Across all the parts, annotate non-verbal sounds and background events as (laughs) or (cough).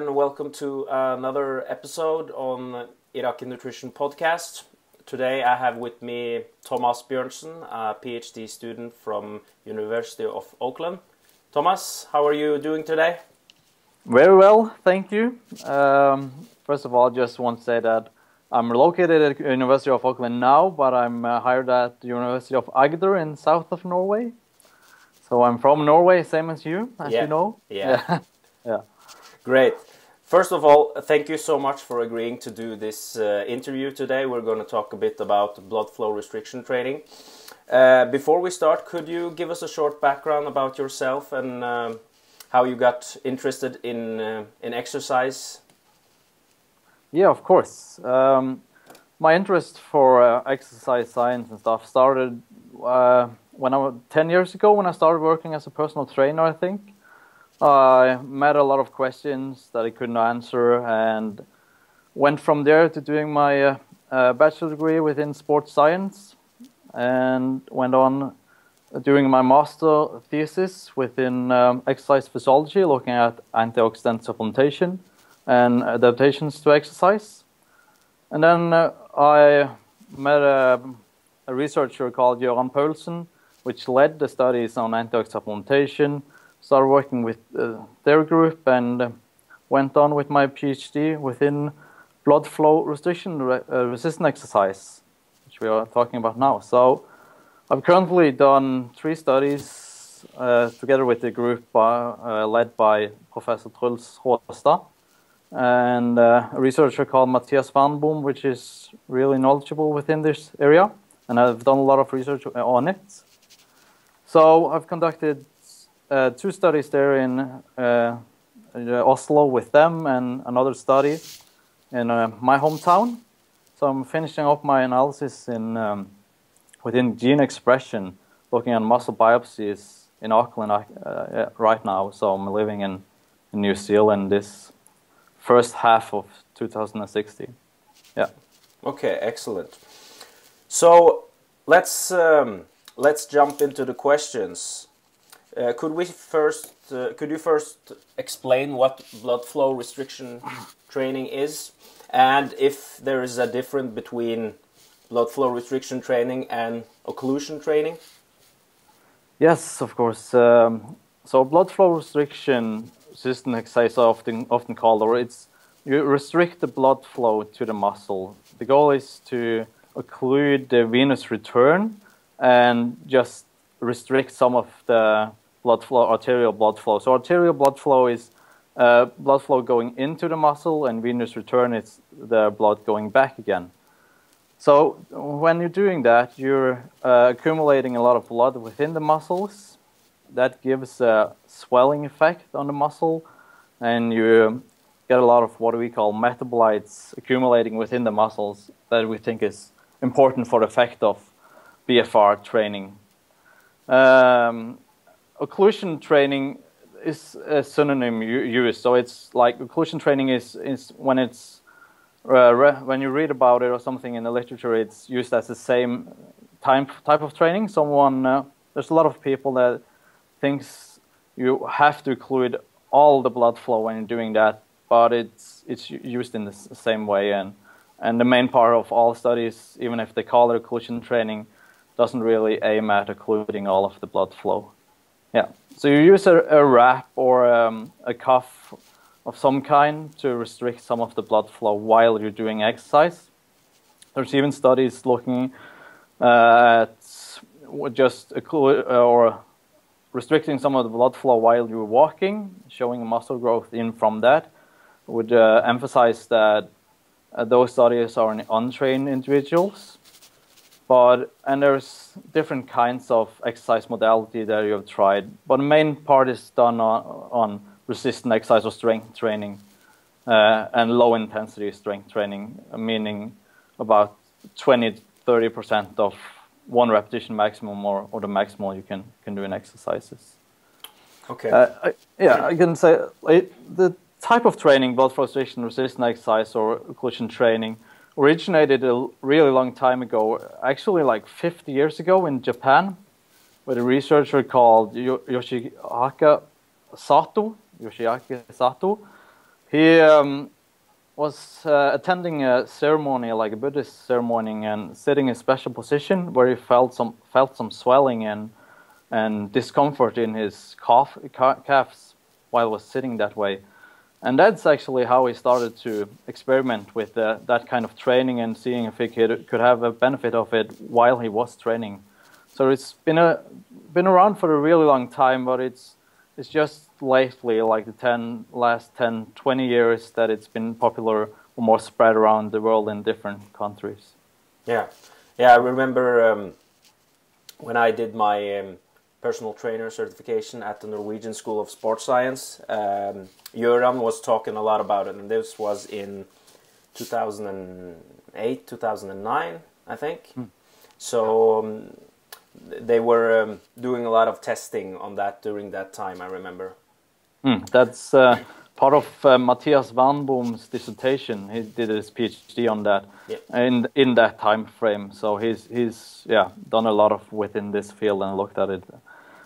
And welcome to another episode on Iraqi Nutrition Podcast. Today I have with me Thomas Bjørnsen, a PhD student from University of Auckland. Thomas, how are you doing today? Very well, thank you. Um, first of all, just want to say that I'm located at University of Auckland now, but I'm uh, hired at the University of Agder in south of Norway. So I'm from Norway, same as you, as Yeah. you know. Yeah. (laughs) yeah. Great. First of all, thank you so much for agreeing to do this uh, interview today. We're going to talk a bit about blood flow restriction training. Uh, before we start, could you give us a short background about yourself and um, how you got interested in uh, in exercise? Yeah, of course. Um, my interest for uh, exercise science and stuff started uh, when I was 10 years ago when I started working as a personal trainer, I think. I met a lot of questions that I couldn't answer and went from there to doing my uh, uh, bachelor degree within sports science and went on doing my master thesis within um, exercise physiology, looking at antioxidant supplementation and adaptations to exercise. And then uh, I met a, a researcher called Gøran Paulsen, which led the studies on antioxidant supplementation. Started working with uh, their group and uh, went on with my PhD within blood flow restriction re- uh, resistant exercise, which we are talking about now. So I've currently done three studies uh, together with the group uh, led by Professor Truls Raastad and uh, a researcher called Mathias Wernbom, which is really knowledgeable within this area, and I've done a lot of research on it. So I've conducted uh, two studies there in uh, uh, Oslo with them, and another study in uh, my hometown. So I'm finishing up my analysis in um, within gene expression, looking at muscle biopsies in Auckland right now. So I'm living in, in New Zealand this first half of 2016. Yeah. Okay, excellent. So let's um, let's jump into the questions. Uh, could we first? Uh, could you first explain what blood flow restriction training is, and if there is a difference between blood flow restriction training and occlusion training? Yes, of course. Um, so blood flow restriction resistant exercise often often called, or it's you restrict the blood flow to the muscle. The goal is to occlude the venous return and just restrict some of the blood flow, arterial blood flow. So arterial blood flow is uh, blood flow going into the muscle, and venous return is the blood going back again. So when you're doing that, you're uh, accumulating a lot of blood within the muscles. That gives a swelling effect on the muscle, and you get a lot of what we call metabolites accumulating within the muscles that we think is important for the effect of BFR training. Um, occlusion training is a synonym used, so it's like occlusion training is, is when it's uh, when you read about it or something in the literature, it's used as the same type type of training. Someone uh, there's a lot of people that thinks you have to occlude all the blood flow when you're doing that, but it's it's used in the same way and and the main part of all studies, even if they call it occlusion training, doesn't really aim at occluding all of the blood flow. Yeah, so you use a, a wrap or um, a cuff of some kind to restrict some of the blood flow while you're doing exercise. There's even studies looking uh, at just or restricting some of the blood flow while you're walking, showing muscle growth in from that. Would uh, emphasize that uh, those studies are in untrained individuals, but and there's different kinds of exercise modality that you have tried. But the main part is done on, on resistant exercise or strength training uh, and low intensity strength training, meaning about 20 30 percent of one repetition maximum or, or the maximal you can can do in exercises. Okay. Uh, I, yeah, I can say it, the type of training, blood flow restriction resistant exercise or occlusion training, originated a really long time ago, actually like 50 years ago in Japan, with a researcher called Yo- Yoshihaka Sato. Yoshiaki Sato. He um, was uh, attending a ceremony, like a Buddhist ceremony, and sitting in a special position where he felt some felt some swelling and and discomfort in his calf, calves while was sitting that way. And that's actually how he started to experiment with uh, that kind of training and seeing if he could, could have a benefit of it while he was training. So it's been a been around for a really long time, but it's it's just lately, like the 10, last 10, 20 years, that it's been popular or more spread around the world in different countries. Yeah, yeah. I remember um, when I did my um, personal trainer certification at the Norwegian School of Sports Science. Um, was talking a lot about it, and this was in 2008, 2009, I think. Mm. So um, they were um, doing a lot of testing on that during that time. I remember. Mm, that's uh, part of uh, Mathias Wernbom's dissertation. He did his PhD on that in in that time frame. So he's he's yeah done a lot of within this field and looked at it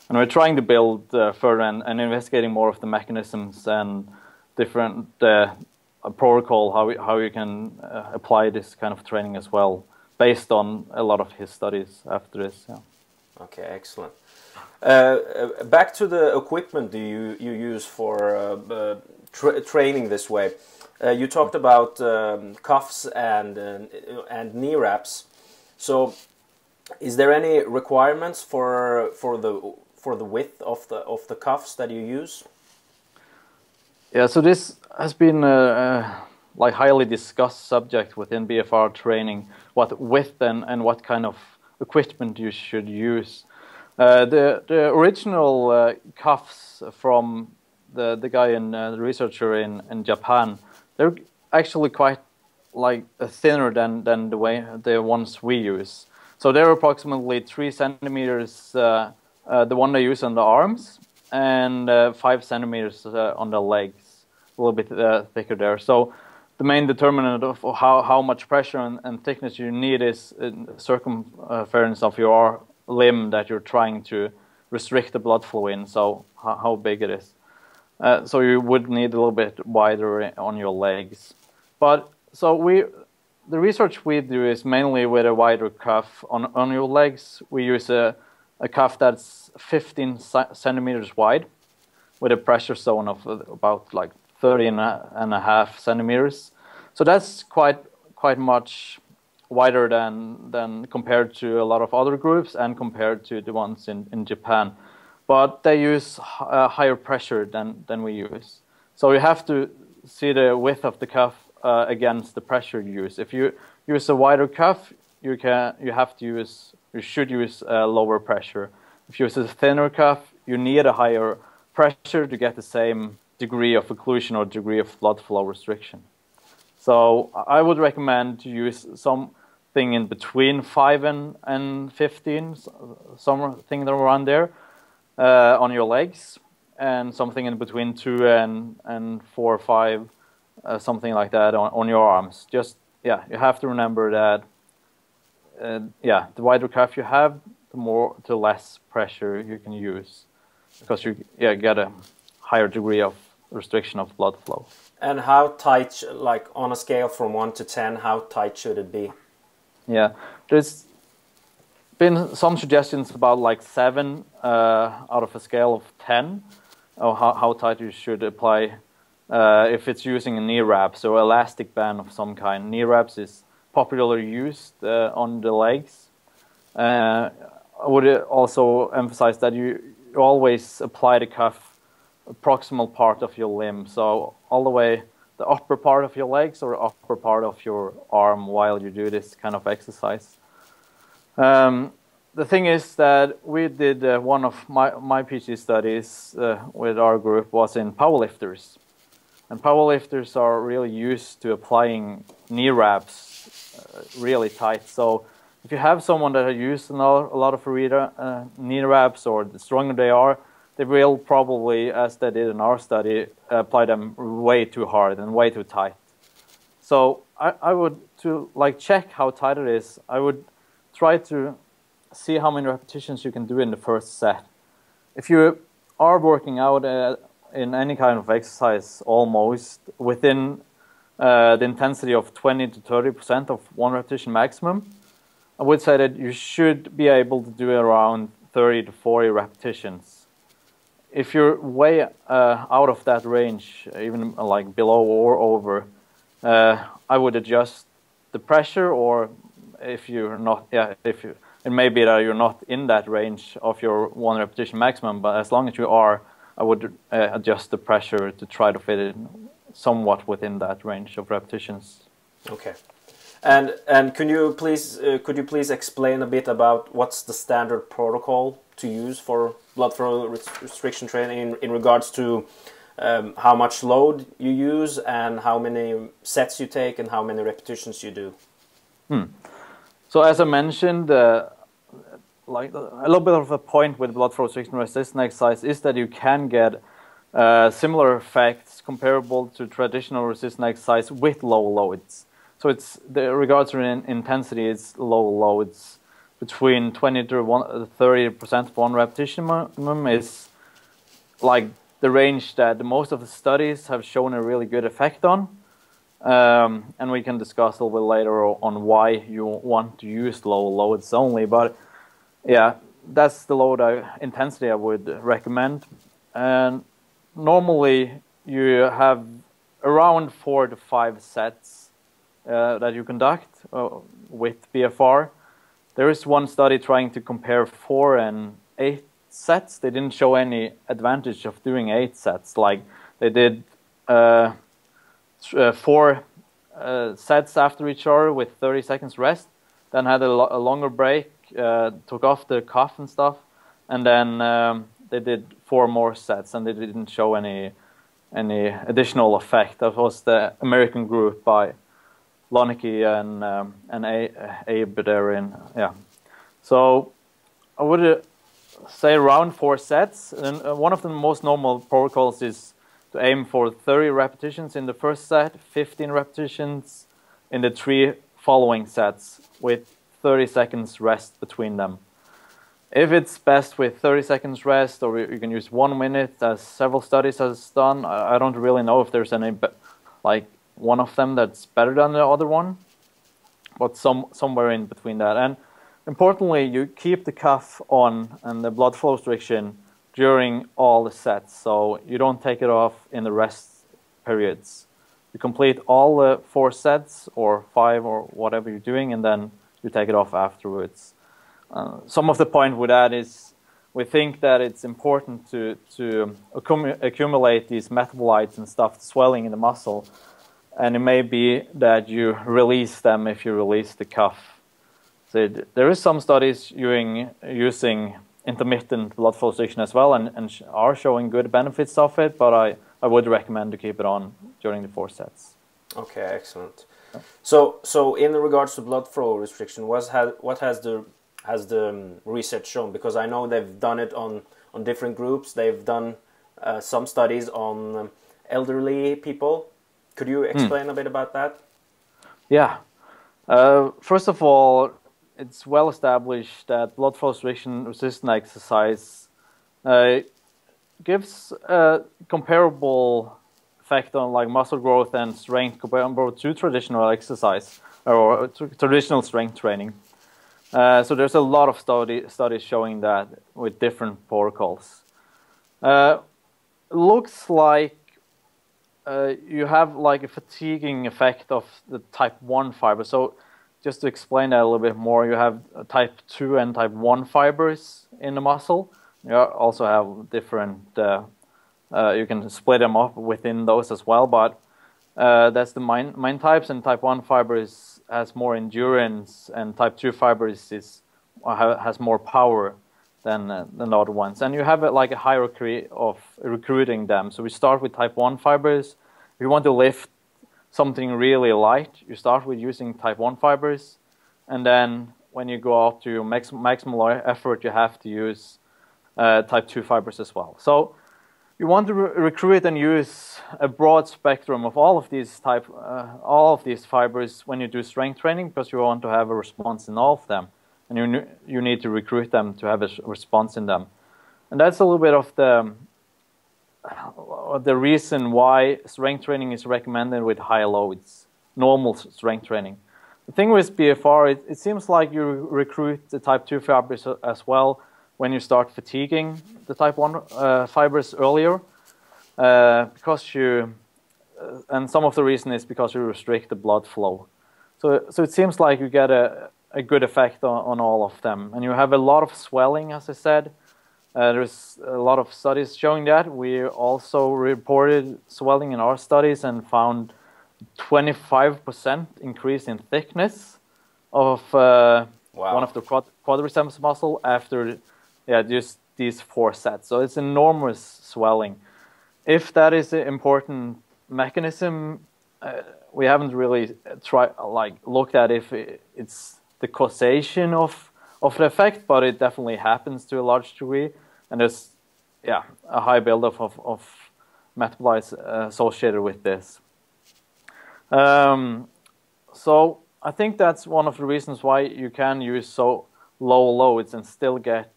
and we're trying to build uh, further and, and, investigating more of the mechanisms and different uh, protocol how we, how you can uh, apply this kind of training as well based on a lot of his studies after this yeah. okay excellent. Uh, back to the equipment you you use for uh, tra training this way. You talked about um, cuffs and and knee wraps. So is there any requirements for for the for the width of the of the cuffs that you use? Yeah, so this has been a, a like highly discussed subject within BFR training. What width and, and what kind of equipment you should use. Uh, the the original uh, cuffs from the the guy and uh, the researcher in in Japan, they're actually quite like thinner than than the way the ones we use. So they're approximately three centimeters uh, uh, the one they use on the arms, and uh, five centimeters uh, on the legs, a little bit thicker there. So the main determinant of how, how much pressure and, and thickness you need is the circumference of your limb that you're trying to restrict the blood flow in, so how, how big it is. Uh, so you would need a little bit wider on your legs. But so we, the research we do is mainly with a wider cuff on, on your legs. We use a a cuff that's 15 centimeters wide with a pressure zone of about like 30 and a, and a half centimeters. So that's quite quite much wider than than compared to a lot of other groups and compared to the ones in, in Japan. But they use a higher pressure than, than we use. So you have to see the width of the cuff uh, against the pressure you use. If you use a wider cuff, you can you have to use you should use a lower pressure. If you use a thinner cuff, you need a higher pressure to get the same degree of occlusion or degree of blood flow restriction. So I would recommend to use something in between 5 and, and 15, something around there uh, on your legs, and something in between 2 and, and 4 or 5, uh, something like that on, on your arms. Just, yeah, you have to remember that uh, yeah, the wider cuff you have, the more, the less pressure you can use, because you yeah get a higher degree of restriction of blood flow. And how tight, like on a scale from one to ten, how tight should it be? Yeah, there's been some suggestions about like seven uh, out of a scale of ten, or how, how tight you should apply uh, if it's using a knee wrap, so elastic band of some kind. Knee wraps is popularly used uh, on the legs. Uh, I would also emphasize that you, always apply the cuff proximal part of your limb, so all the way the upper part of your legs or upper part of your arm while you do this kind of exercise. Um, the thing is that we did uh, one of my, my PhD studies uh, with our group was in powerlifters. And powerlifters are really used to applying knee wraps really tight. So if you have someone that used a lot of Arita uh, knee wraps or the stronger they are, they will probably, as they did in our study, apply them way too hard and way too tight. So I, I would, to like check how tight it is, I would try to see how many repetitions you can do in the first set. If you are working out uh, in any kind of exercise almost within uh, the intensity of 20 to 30 percent of one repetition maximum. I would say that you should be able to do around 30 to 40 repetitions. If you're way uh, out of that range, even like below or over, uh, I would adjust the pressure, or if you're not, yeah, if you, it may be that you're not in that range of your one repetition maximum, but as long as you are, I would uh, adjust the pressure to try to fit it somewhat within that range of repetitions. Okay. And and can you please uh, could you please explain a bit about what's the standard protocol to use for blood flow restriction training in, in regards to um, how much load you use and how many sets you take and how many repetitions you do? Hmm. So as I mentioned, uh, like a little bit of a point with blood flow restriction resistance exercise is that you can get uh, similar effects comparable to traditional resistance exercise with low loads. So it's the regards to in intensity, it's low loads between 20 to 30 percent of one repetition minimum is like the range that most of the studies have shown a really good effect on. Um, and we can discuss a little bit later on why you want to use low loads only. But yeah, that's the load I, intensity I would recommend. And normally you have around four to five sets uh, that you conduct uh, with BFR. There is one study trying to compare four and eight sets. They didn't show any advantage of doing eight sets. Like they did uh, uh four uh, sets after each other with 30 seconds rest, then had a, lo a longer break, uh, took off the cuff and stuff, and then um, they did four more sets, and they didn't show any any additional effect. That was the American group by Loenneke and um, and Abe Darin. Yeah, so I would uh, say around four sets, and uh, one of the most normal protocols is to aim for 30 repetitions in the first set, 15 repetitions in the three following sets with 30 seconds rest between them. If it's best with 30 seconds rest, or you can use one minute, as several studies has done, I don't really know if there's any, like one of them that's better than the other one, but some somewhere in between that. And importantly, you keep the cuff on and the blood flow restriction during all the sets. So you don't take it off in the rest periods. You complete all the four sets or five or whatever you're doing, and then you take it off afterwards. Uh, some of the point with that is we think that it's important to, to accumulate these metabolites and stuff, swelling in the muscle, and it may be that you release them if you release the cuff. So there is some studies using, using intermittent blood flow restriction as well and, and are showing good benefits of it, but I, I would recommend to keep it on during the four sets. Okay, excellent. So, so in regards to blood flow restriction, what has what has the has the um, research shown? Because I know they've done it on on different groups. They've done uh, some studies on um, elderly people. Could you hmm. explain a bit about that? Yeah. Uh, first of all, it's well established that blood flow restriction resistant exercise uh, gives a comparable effect on like muscle growth and strength comparable to traditional exercise or traditional strength training. Uh, so there's a lot of study, studies showing that with different protocols. Uh, looks like uh, you have like a fatiguing effect of the type 1 fiber. So just to explain that a little bit more, you have type 2 and type 1 fibers in the muscle. You also have different, uh, uh, you can split them up within those as well, but uh, that's the main, main types, and type 1 fibers has more endurance, and type 2 fibers is, has more power than, uh, than the other ones. And you have like a hierarchy of recruiting them. So we start with type 1 fibers. If you want to lift something really light, you start with using type 1 fibers, and then when you go up to max maximal effort, you have to use uh, type 2 fibers as well. So you want to re recruit and use a broad spectrum of all of these type, uh, all of these fibers when you do strength training because you want to have a response in all of them, and you you need to recruit them to have a response in them, and that's a little bit of the the reason why strength training is recommended with high loads, normal strength training. The thing with BFR, it, it seems like you recruit the type 2 fibers as well when you start fatiguing the type 1 uh, fibers earlier, uh, because you, uh, and some of the reason is because you restrict the blood flow. So, so it seems like you get a, a good effect on, on all of them. And you have a lot of swelling, as I said. Uh, there's a lot of studies showing that. We also reported swelling in our studies and found 25% increase in thickness of uh, wow. one of the quad quadriceps muscle after yeah, just these four sets. So it's enormous swelling. If that is an important mechanism, uh, we haven't really tried like looked at if it's the causation of of the effect, but it definitely happens to a large degree, and there's yeah a high buildup of of metabolites uh, associated with this. Um, so I think that's one of the reasons why you can use so low loads and still get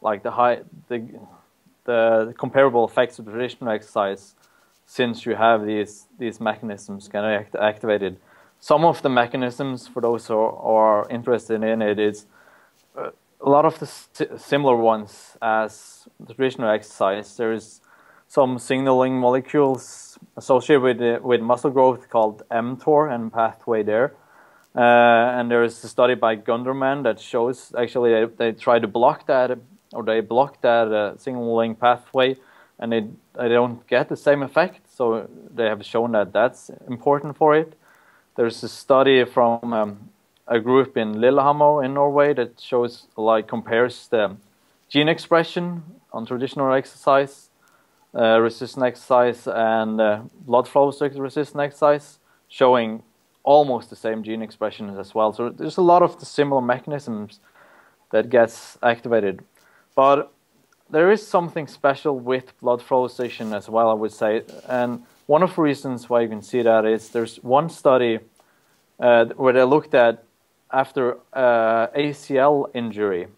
like the high the the comparable effects of traditional exercise since you have these these mechanisms kind of act activated. Some of the mechanisms for those who are, interested in it is uh, a lot of the similar ones as traditional exercise. There's some signaling molecules associated with with muscle growth called mTOR and pathway there. Uh, and there is a study by Gundermann that shows actually they, they try to block that or they block that uh, signaling pathway and they, they don't get the same effect. So they have shown that that's important for it. There's a study from um, a group in Lillehammer in Norway that shows like compares the gene expression on traditional exercise, uh, resistant exercise, and uh, blood flow resistant exercise, showing almost the same gene expression as well. So there's a lot of the similar mechanisms that gets activated. But there is something special with blood flow restriction as well, I would say. And one of the reasons why you can see that is there's one study uh, where they looked at after uh, ACL injury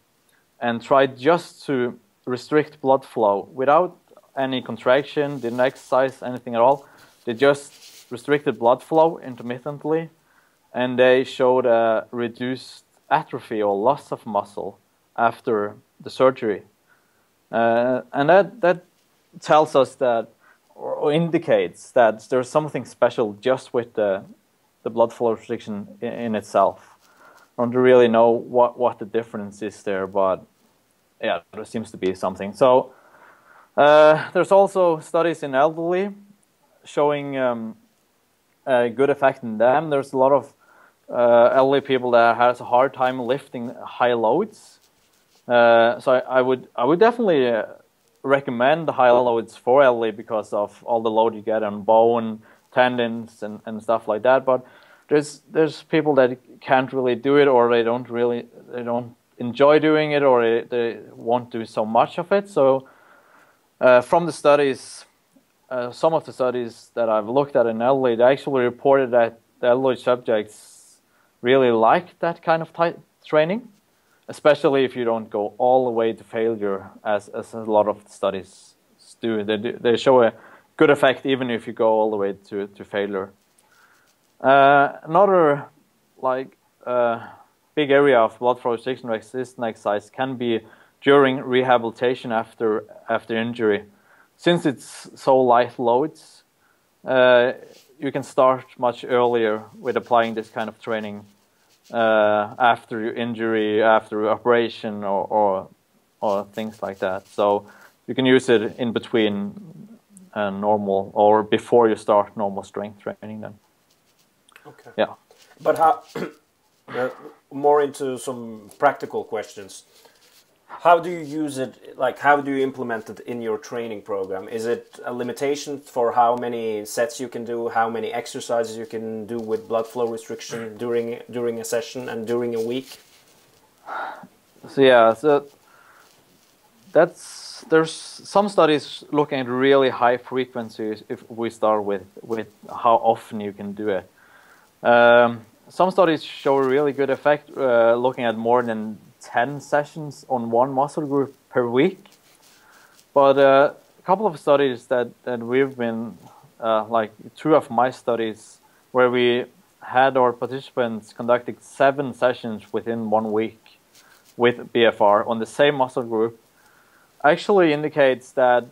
and tried just to restrict blood flow without any contraction, didn't exercise anything at all. They just restricted blood flow intermittently and they showed a reduced atrophy or loss of muscle after the surgery. Uh, and that, that tells us that, or indicates that there's something special just with the, the blood flow restriction in, in itself. I don't really know what, what the difference is there, but yeah, there seems to be something. So uh, there's also studies in elderly showing um, a good effect in them. There's a lot of uh, elderly people that has a hard time lifting high loads. Uh, so I, would I would definitely uh, recommend the high loads for elderly because of all the load you get on bone, tendons, and, and stuff like that. But there's there's people that can't really do it, or they don't really they don't enjoy doing it, or they, they won't do so much of it. So uh, from the studies, uh, some of the studies that I've looked at in elderly, they actually reported that the elderly subjects really like that kind of training especially if you don't go all the way to failure, as, as a lot of studies do. They, do, they show a good effect even if you go all the way to, to failure. Uh, another like uh, big area of blood flow restriction resistant exercise can be during rehabilitation after after injury. Since it's so light loads, uh, you can start much earlier with applying this kind of training uh, after injury, after operation, or, or, or things like that. So you can use it in between uh, normal or before you start normal strength training. Then. Okay. Yeah. But how? (clears throat) uh, more into some practical questions how do you use it like how do you implement it in your training program? Is it a limitation for how many sets you can do how many exercises you can do with blood flow restriction during during a session and during a week? So yeah so that's there's some studies looking at really high frequencies if we start with with how often you can do it. Um, some studies show really good effect uh, looking at more than 10 sessions on one muscle group per week. But uh, a couple of studies that, that we've been, uh, like two of my studies, where we had our participants conducting seven sessions within one week with BFR on the same muscle group, actually indicates that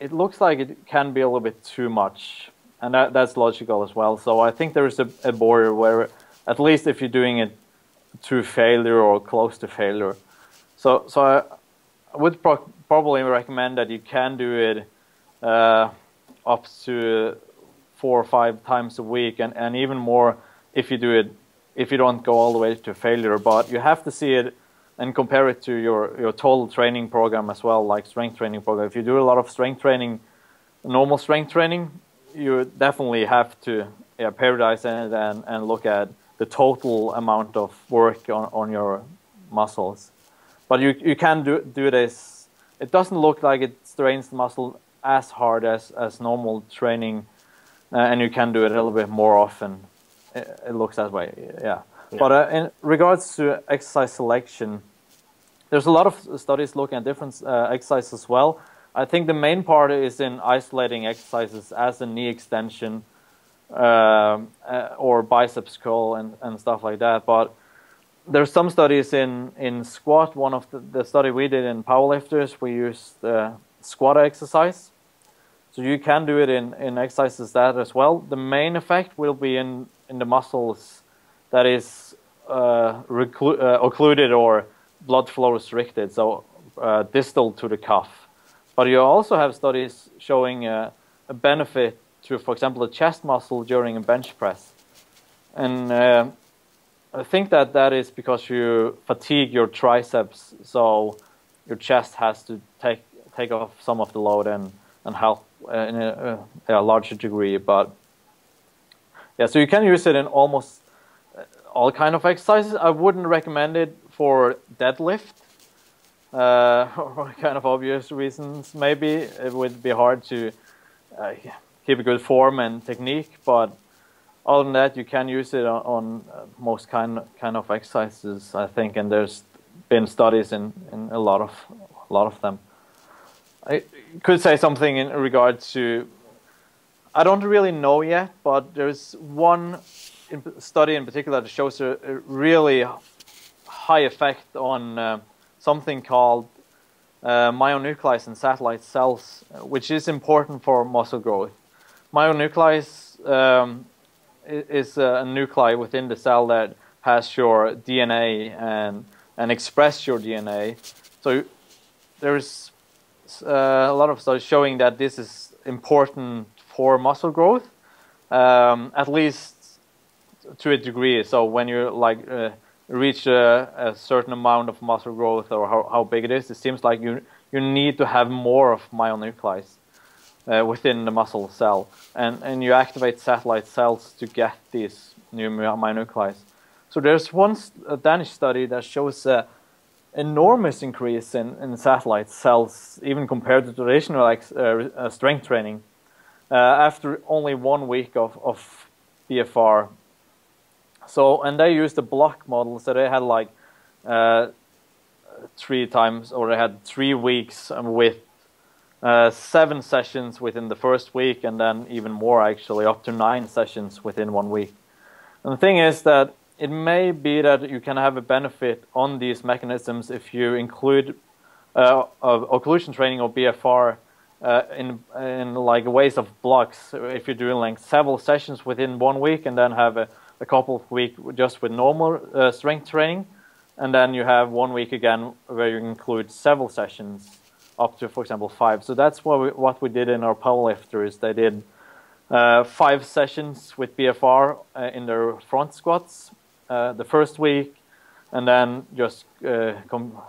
it looks like it can be a little bit too much. And that, that's logical as well. So I think there is a, a border where, at least if you're doing it to failure or close to failure. So, so I would pro probably recommend that you can do it uh, up to four or five times a week, and, and even more if you do it if you don't go all the way to failure. But you have to see it and compare it to your, your total training program as well, like strength training program. If you do a lot of strength training, normal strength training, you definitely have to yeah, periodize it and, and look at the total amount of work on, on your muscles. But you, you can do, do this. It doesn't look like it strains the muscle as hard as, as normal training, uh, and you can do it a little bit more often. It, it looks that way, yeah. yeah. But uh, in regards to exercise selection, there's a lot of studies looking at different uh, exercises as well. I think the main part is in isolating exercises as a knee extension, um, uh, or biceps curl and, and stuff like that. But there's some studies in, in squat. One of the, the study we did in powerlifters, we used uh, squat exercise. So you can do it in, in exercises that as well. The main effect will be in, in the muscles that is uh, uh, occluded or blood flow restricted, so uh, distal to the cuff. But you also have studies showing a benefit to, for example, the chest muscle during a bench press. And uh, I think that that is because you fatigue your triceps, so your chest has to take take off some of the load and and help uh, in a, a, larger degree. But yeah, so you can use it in almost uh, all kind of exercises. I wouldn't recommend it for deadlift. Uh, (laughs) for kind of obvious reasons, maybe it would be hard to uh, keep a good form and technique. But other than that, you can use it on, on uh, most kind kind of exercises, I think. And there's been studies in, in a lot of a lot of them. I could say something in regard to. I don't really know yet, but there's one study in particular that shows a, a really high effect on uh, something called uh, myonucleus and satellite cells, which is important for muscle growth myonucleus um, is a nuclei within the cell that has your DNA and and express your DNA. So there's uh, a lot of studies showing that this is important for muscle growth, um, at least to a degree. So when you like uh, reach a, a, certain amount of muscle growth or how, how big it is, it seems like you you need to have more of myonucleus uh, within the muscle cell, and and you activate satellite cells to get these new myonuclei. So there's one Danish study that shows a enormous increase in, in satellite cells, even compared to traditional uh, uh, strength training, uh, after only one week of, of BFR. So, and they used a block model, so they had like uh, three times, or they had three weeks with uh, seven sessions within the first week, and then even more actually, up to nine sessions within one week. And the thing is that it may be that you can have a benefit on these mechanisms if you include uh, occlusion training or BFR uh, in in like a ways of blocks. If you're doing like several sessions within one week, and then have a, a couple of weeks just with normal uh, strength training, and then you have one week again where you include several sessions up to, for example, five. So that's what we, what we did in our powerlifters. They did uh, five sessions with BFR uh, in their front squats uh, the first week, and then just uh,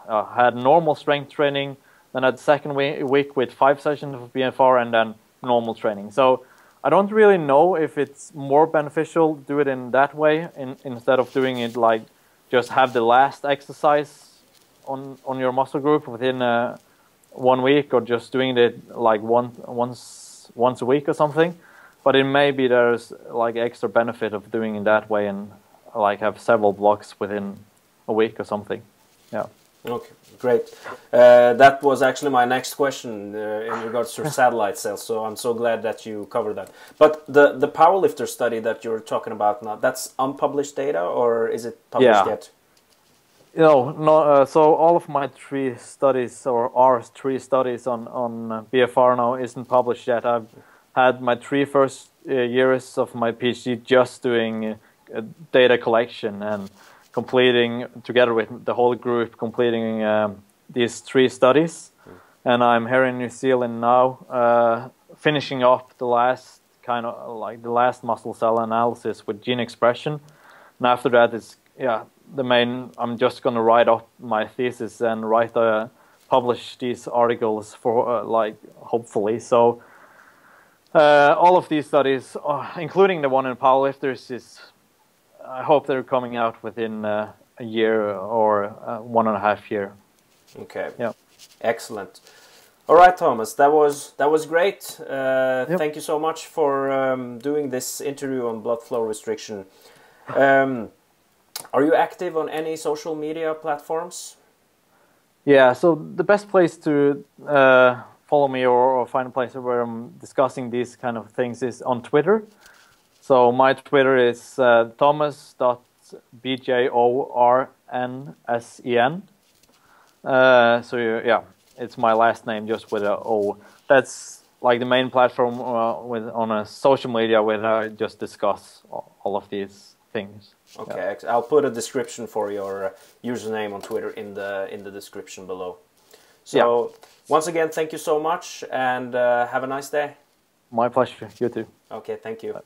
uh, had normal strength training. Then had the second week with five sessions of BFR, and then normal training. So I don't really know if it's more beneficial to do it in that way in, instead of doing it like just have the last exercise on on your muscle group within a one week or just doing it like one, once once a week or something. But it may be there's like extra benefit of doing it that way and like have several blocks within a week or something. Yeah. Okay, great. Uh, that was actually my next question uh, in regards to (laughs) satellite cells. So I'm so glad that you covered that. But the the powerlifter study that you're talking about now, that's unpublished data, or is it published Yeah. yet? No, no. Uh, so all of my three studies, or our three studies on on uh, BFR now, isn't published yet. I've had my three first uh, years of my PhD just doing uh, data collection and completing together with the whole group completing um, these three studies. And I'm here in New Zealand now, uh, finishing off the last kind of like the last muscle cell analysis with gene expression. And after that, it's yeah the main. I'm just gonna write up my thesis and write uh, publish these articles for uh, like hopefully. So uh, all of these studies, uh, including the one in powerlifters, is I hope they're coming out within uh, a year or uh, one and a half year. Okay. Yeah. Excellent. All right, Thomas. That was that was great. Uh, Yep. Thank you so much for um, doing this interview on blood flow restriction. Um, are you active on any social media platforms? Yeah, so the best place to uh, follow me or, or find a place where I'm discussing these kind of things is on Twitter. So my Twitter is uh, thomas.bjornsen. Uh, so yeah, it's my last name just with a O. That's like the main platform uh, with on a social media where I just discuss all all of these things. Okay, ex- I'll put a description for your uh, username on Twitter in the in the description below. So once again, thank you so much, and uh, have a nice day. My pleasure. You too. Okay, thank you.